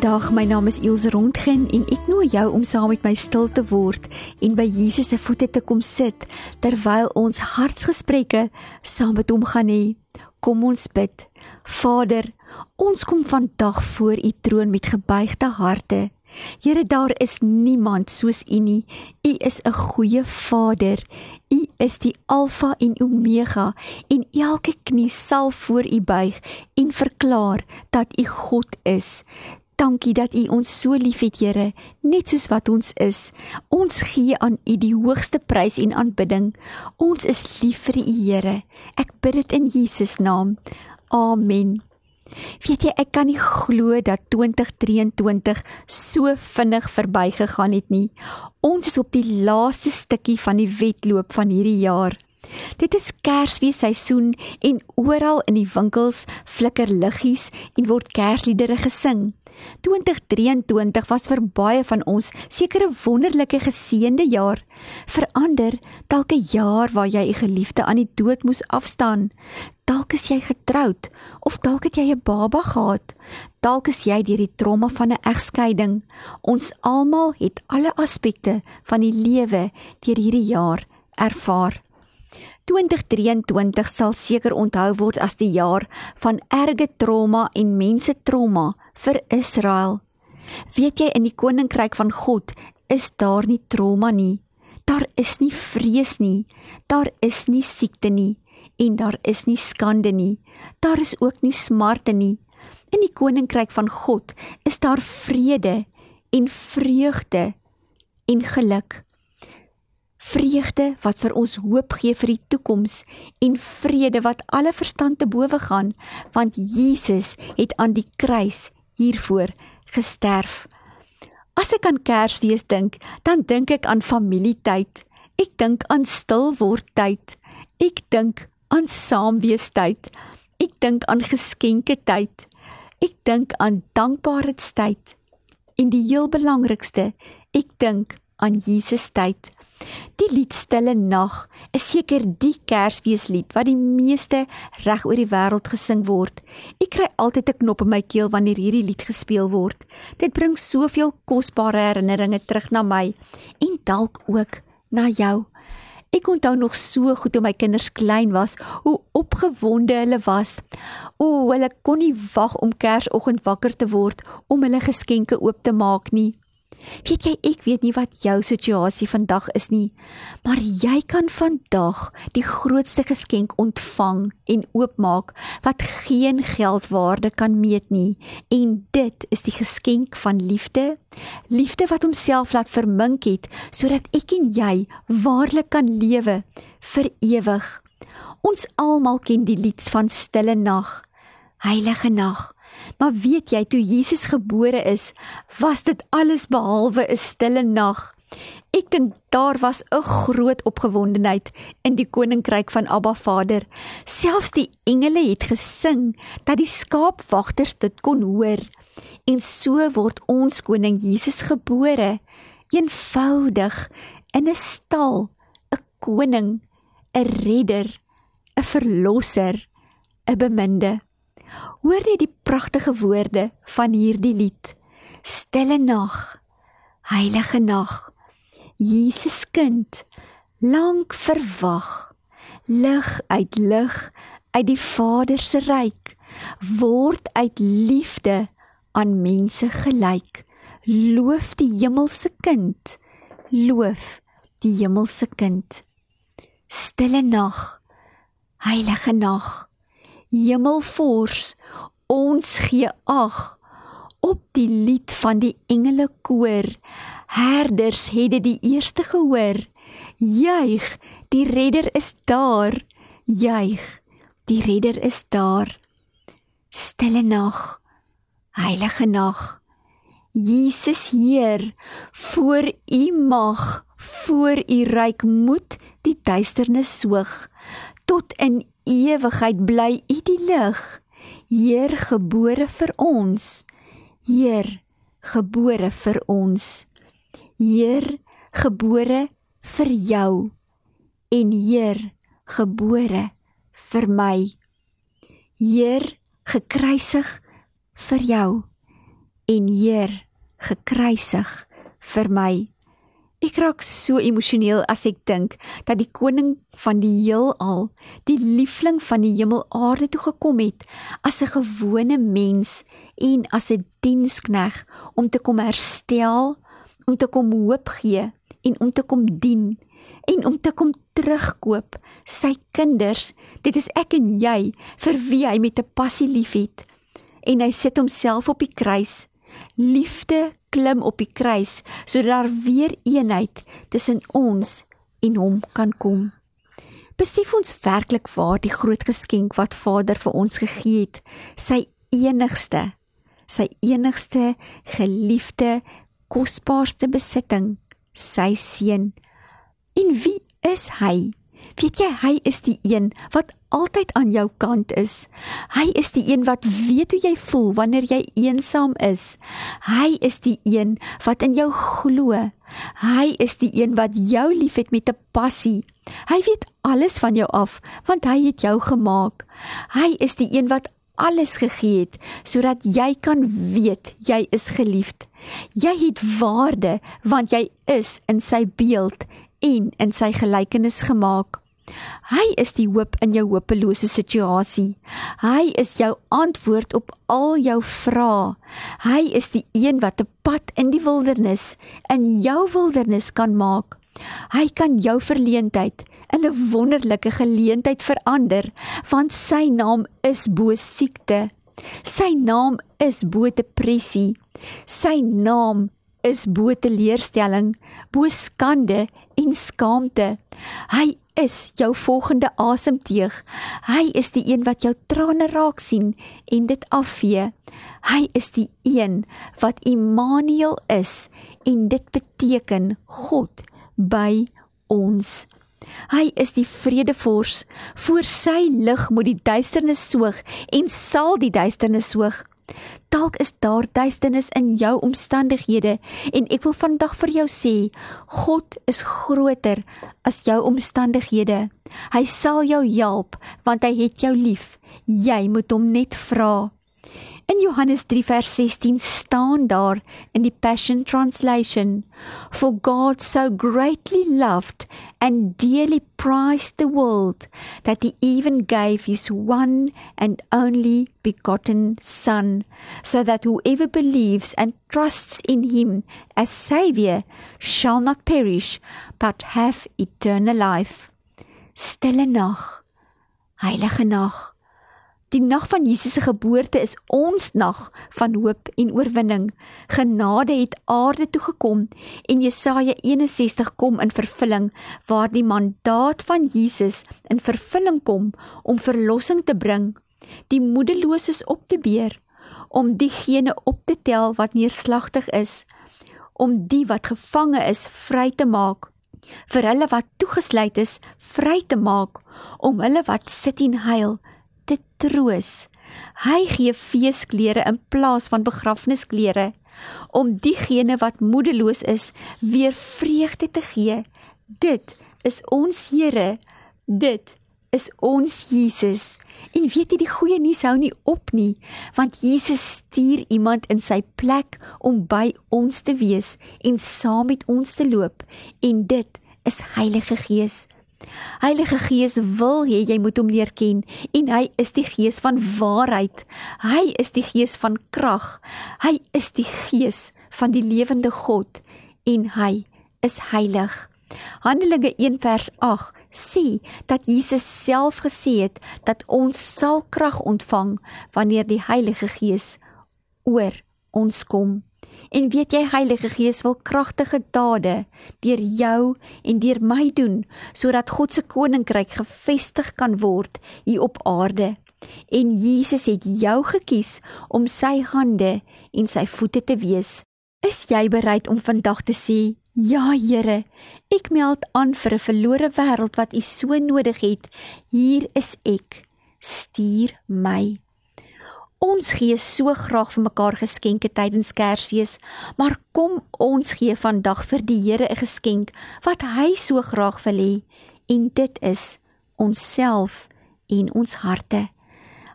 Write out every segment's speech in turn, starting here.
Goeiedag, my naam is Ilse Rondgen en ek nooi jou om saam met my stil te word en by Jesus se voete te kom sit terwyl ons hartsgesprekke saam met hom gaan hê. Kom ons bid. Vader, ons kom vandag voor U troon met gebuigde harte. Here, daar is niemand soos U nie. U is 'n goeie Vader. U is die Alfa en Omega en elke knie sal voor U buig en verklaar dat U God is. Dankie dat U ons so liefhet, Here, net soos wat ons is. Ons gee aan U die hoogste prys en aanbidding. Ons is lief vir U, Here. Ek bid dit in Jesus naam. Amen. Weet jy, ek kan nie glo dat 2023 so vinnig verbygegaan het nie. Ons is op die laaste stukkie van die wedloop van hierdie jaar. Dit is Kersfeesseisoen en oral in die winkels flikker liggies en word Kersliedere gesing. 2023 was vir baie van ons seker 'n wonderlike geseënde jaar. Verander dalk 'n jaar waar jy 'n geliefde aan die dood moes afstaan. Dalk is jy getroud of dalk het jy 'n baba gehad. Dalk is jy deur die trauma van 'n egskeiding. Ons almal het alle aspekte van die lewe deur hierdie jaar ervaar. 2023 sal seker onthou word as die jaar van erge trauma en mense trauma vir Israel. Weet jy in die koninkryk van God is daar nie trauma nie. Daar is nie vrees nie. Daar is nie siekte nie en daar is nie skande nie. Daar is ook nie smarte nie. In die koninkryk van God is daar vrede en vreugde en geluk vreugde wat vir ons hoop gee vir die toekoms en vrede wat alle verstand te bowe gaan want Jesus het aan die kruis hiervoor gesterf. As ek aan Kersfees dink, dan dink ek aan familietyd. Ek dink aan stil word tyd. Ek dink aan saamwees tyd. Ek dink aan geskenke tyd. Ek dink aan dankbaarheidstyd. En die heel belangrikste, ek dink aan Jesus tyd. Die lied Stille Nag is seker die Kersfeeslied wat die meeste reg oor die wêreld gesing word. Ek kry altyd 'n knop in my keel wanneer hierdie lied gespeel word. Dit bring soveel kosbare herinneringe terug na my en dalk ook na jou. Ek onthou nog so goed toe my kinders klein was, hoe opgewonde hulle was. O, hulle kon nie wag om Kersoggend wakker te word om hulle geskenke oop te maak nie. Weet jy, ek weet nie wat jou situasie vandag is nie, maar jy kan vandag die grootste geskenk ontvang en oopmaak wat geen geldwaarde kan meet nie, en dit is die geskenk van liefde. Liefde wat homself laat vermink het sodat ek en jy waarlik kan lewe vir ewig. Ons almal ken die lied van stille nag. Heilige nag. Maar weet jy toe Jesus gebore is, was dit alles behalwe 'n stille nag. Ek dink daar was 'n groot opgewondenheid in die koninkryk van Abba Vader. Selfs die engele het gesing dat die skaapwagters dit kon hoor. En so word ons koning Jesus gebore, eenvoudig in 'n stal, 'n koning, 'n redder, 'n verlosser, 'n beminde. Hoor net die pragtige woorde van hierdie lied. Stille nag, heilige nag. Jesus kind, lank verwag, lig uit lig uit die Vader se ryk, word uit liefde aan mense gelyk. Loof die hemelse kind, loof die hemelse kind. Stille nag, heilige nag hemelvors ons gee ag op die lied van die engele koor herders het dit die eerste gehoor. Juig die redder is daar. Juig die redder is daar. Stille nag heilige nag. Jesus Heer voor u mag voor u ryk moed die duisternis soog. Tot in ewigheid bly U die lig. Heer gebore vir ons. Heer gebore vir ons. Heer gebore vir jou en Heer gebore vir my. Heer gekruisig vir jou en Heer gekruisig vir my. Ek raak so emosioneel as ek dink dat die koning van die heelal, die liefling van die hemelaarde toe gekom het as 'n gewone mens en as 'n dienskneg om te kom herstel, om te kom hoop gee en om te kom dien en om te kom terugkoop sy kinders. Dit is ek en jy vir wie hy met 'n passie liefhet. En hy sit homself op die kruis. Liefde klim op die kruis sodat daar weer eenheid tussen ons en hom kan kom. Besef ons werklik waar die groot geskenk wat Vader vir ons gegee het, sy enigste, sy enigste geliefde, kosbaarste besitting, sy seun. En wie is hy? Weet jy, hy is die een wat altyd aan jou kant is. Hy is die een wat weet hoe jy voel wanneer jy eensaam is. Hy is die een wat in jou glo. Hy is die een wat jou liefhet met 'n passie. Hy weet alles van jou af want hy het jou gemaak. Hy is die een wat alles gegee het sodat jy kan weet jy is geliefd. Jy het waarde want jy is in sy beeld en in sy gelykenis gemaak. Hy is die hoop in jou hopelose situasie. Hy is jou antwoord op al jou vrae. Hy is die een wat 'n pad in die wildernis in jou wildernis kan maak. Hy kan jou verleentheid in 'n wonderlike geleentheid verander, want sy naam is bo siekte. Sy naam is bo depressie. Sy naam is bo teleurstelling, bo skande en skaamte. Hy is jou volgende asemteug. Hy is die een wat jou trane raak sien en dit afvee. Hy is die een wat Immanuel is en dit beteken God by ons. Hy is die vredevors. Voor sy lig moet die duisternis soog en sal die duisternis soog. Dalk is daar duisternis in jou omstandighede en ek wil vandag vir jou sê, God is groter as jou omstandighede. Hy sal jou help want hy het jou lief. Jy moet hom net vra. In Johannes 3 vers 16 staan daar in die Passion Translation: For God so greatly loved and dearly prized the world that he even gave his one and only begotten son so that whoever believes and trusts in him as savior shall not perish but have eternal life. Stille nag. Heilige nag. Die nag van Jesus se geboorte is ons nag van hoop en oorwinning. Genade het aarde toe gekom en Jesaja 61 kom in vervulling waar die mandaat van Jesus in vervulling kom om verlossing te bring, die moedeloses op te beer, om diegene op te tel wat neerslagtig is, om die wat gevange is vry te maak, vir hulle wat toegesluit is vry te maak, om hulle wat sit en huil te troos. Hy gee feesklere in plaas van begrafnisklere om diegene wat moedeloos is weer vreugde te gee. Dit is ons Here. Dit is ons Jesus. En weet jy die goeie nuus hou nie op nie, want Jesus stuur iemand in sy plek om by ons te wees en saam met ons te loop en dit is Heilige Gees. Heilige Gees wil hê jy moet hom leer ken en hy is die Gees van waarheid. Hy is die Gees van krag. Hy is die Gees van die lewende God en hy is heilig. Handelinge 1 vers 8 sê dat Jesus self gesê het dat ons sal krag ontvang wanneer die Heilige Gees oor ons kom. En weet jy Heilige Gees wil kragtige dade deur jou en deur my doen sodat God se koninkryk gefestig kan word hier op aarde. En Jesus het jou gekies om sy hande en sy voete te wees. Is jy bereid om vandag te sê: "Ja, Here, ek meld aan vir 'n verlore wêreld wat U so nodig het. Hier is ek. Stuur my." Ons gee so graag vir mekaar geskenke tydens Kersfees, maar kom ons gee vandag vir die Here 'n geskenk wat hy so graag wil hê, en dit is onsself en ons harte.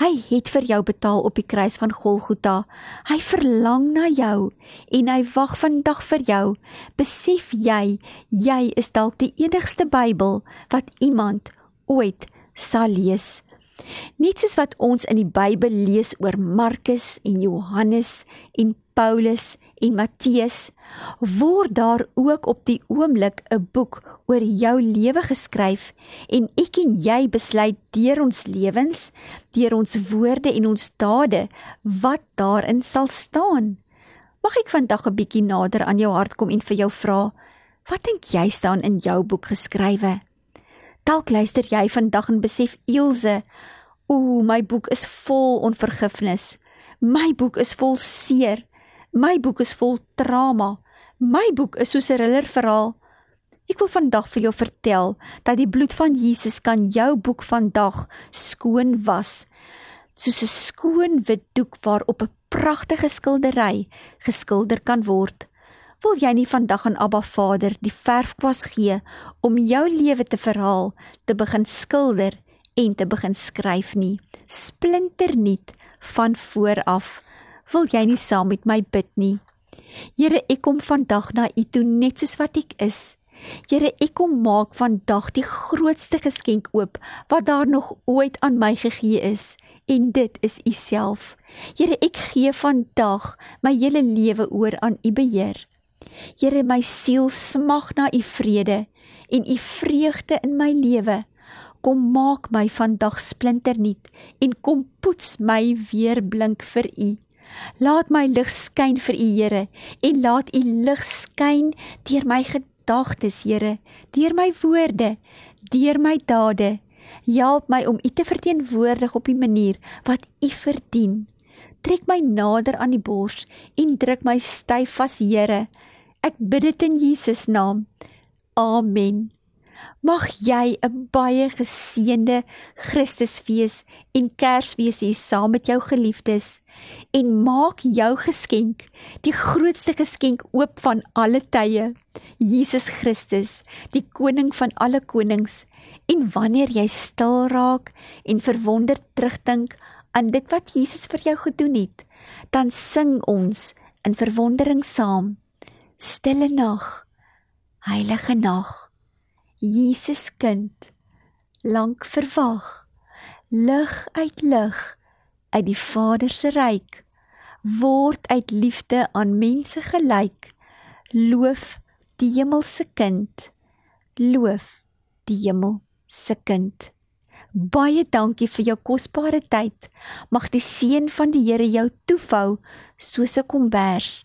Hy het vir jou betaal op die kruis van Golgotha. Hy verlang na jou en hy wag vandag vir jou. Besef jy, jy is dalk die enigste Bybel wat iemand ooit sal lees. Net soos wat ons in die Bybel lees oor Markus en Johannes en Paulus en Matteus, word daar ook op die oomblik 'n boek oor jou lewe geskryf en ek en jy besluit deur ons lewens, deur ons woorde en ons dade wat daarin sal staan. Mag ek vandag 'n bietjie nader aan jou hart kom en vir jou vra, wat dink jy staan in jou boek geskrywe? Dalk luister jy vandag en besef Ilse, ooh, my boek is vol onvergifnis. My boek is vol seer. My boek is vol trauma. My boek is soos 'n thriller verhaal. Ek wil vandag vir jou vertel dat die bloed van Jesus kan jou boek vandag skoon was. Soos 'n skoon wit doek waarop 'n pragtige skildery geskilder kan word. Wil jy nie vandag aan Abba Vader die verfkwas gee om jou lewe te verhaal, te begin skilder en te begin skryf nie? Splinternuut van voor af wil jy nie saam met my bid nie. Here, ek kom vandag na U toe net soos wat ek is. Here, ek kom maak vandag die grootste geskenk oop wat daar nog ooit aan my gegee is, en dit is U self. Here, ek gee vandag my hele lewe oor aan U beheer. Here, my siel smag na U vrede en U vreugde in my lewe. Kom maak my vandag splinternuut en kom poets my weer blink vir U. Laat my lig skyn vir U, Here, en laat U lig skyn deur my gedagtes, Here, deur my woorde, deur my dade. Help my om U te verteenwoordig op die manier wat U verdien. Trek my nader aan die bors en druk my styf vas, Here. Ek bid dit in Jesus naam. Amen. Mag jy 'n baie geseënde Christusfees en Kersfees hê saam met jou geliefdes en maak jou geskenk, die grootste geskenk oop van alle tye, Jesus Christus, die koning van alle konings. En wanneer jy stil raak en verwonderd terugdink aan dit wat Jesus vir jou gedoen het, dan sing ons in verwondering saam. Stille nag, heilige nag. Jesus kind, lank verwag, lig uit lig uit die Vader se ryk word uit liefde aan mense gelyk loof die hemelse kind loof die hemel se kind baie dankie vir jou kosbare tyd mag die seën van die Here jou toefou soos 'n kombers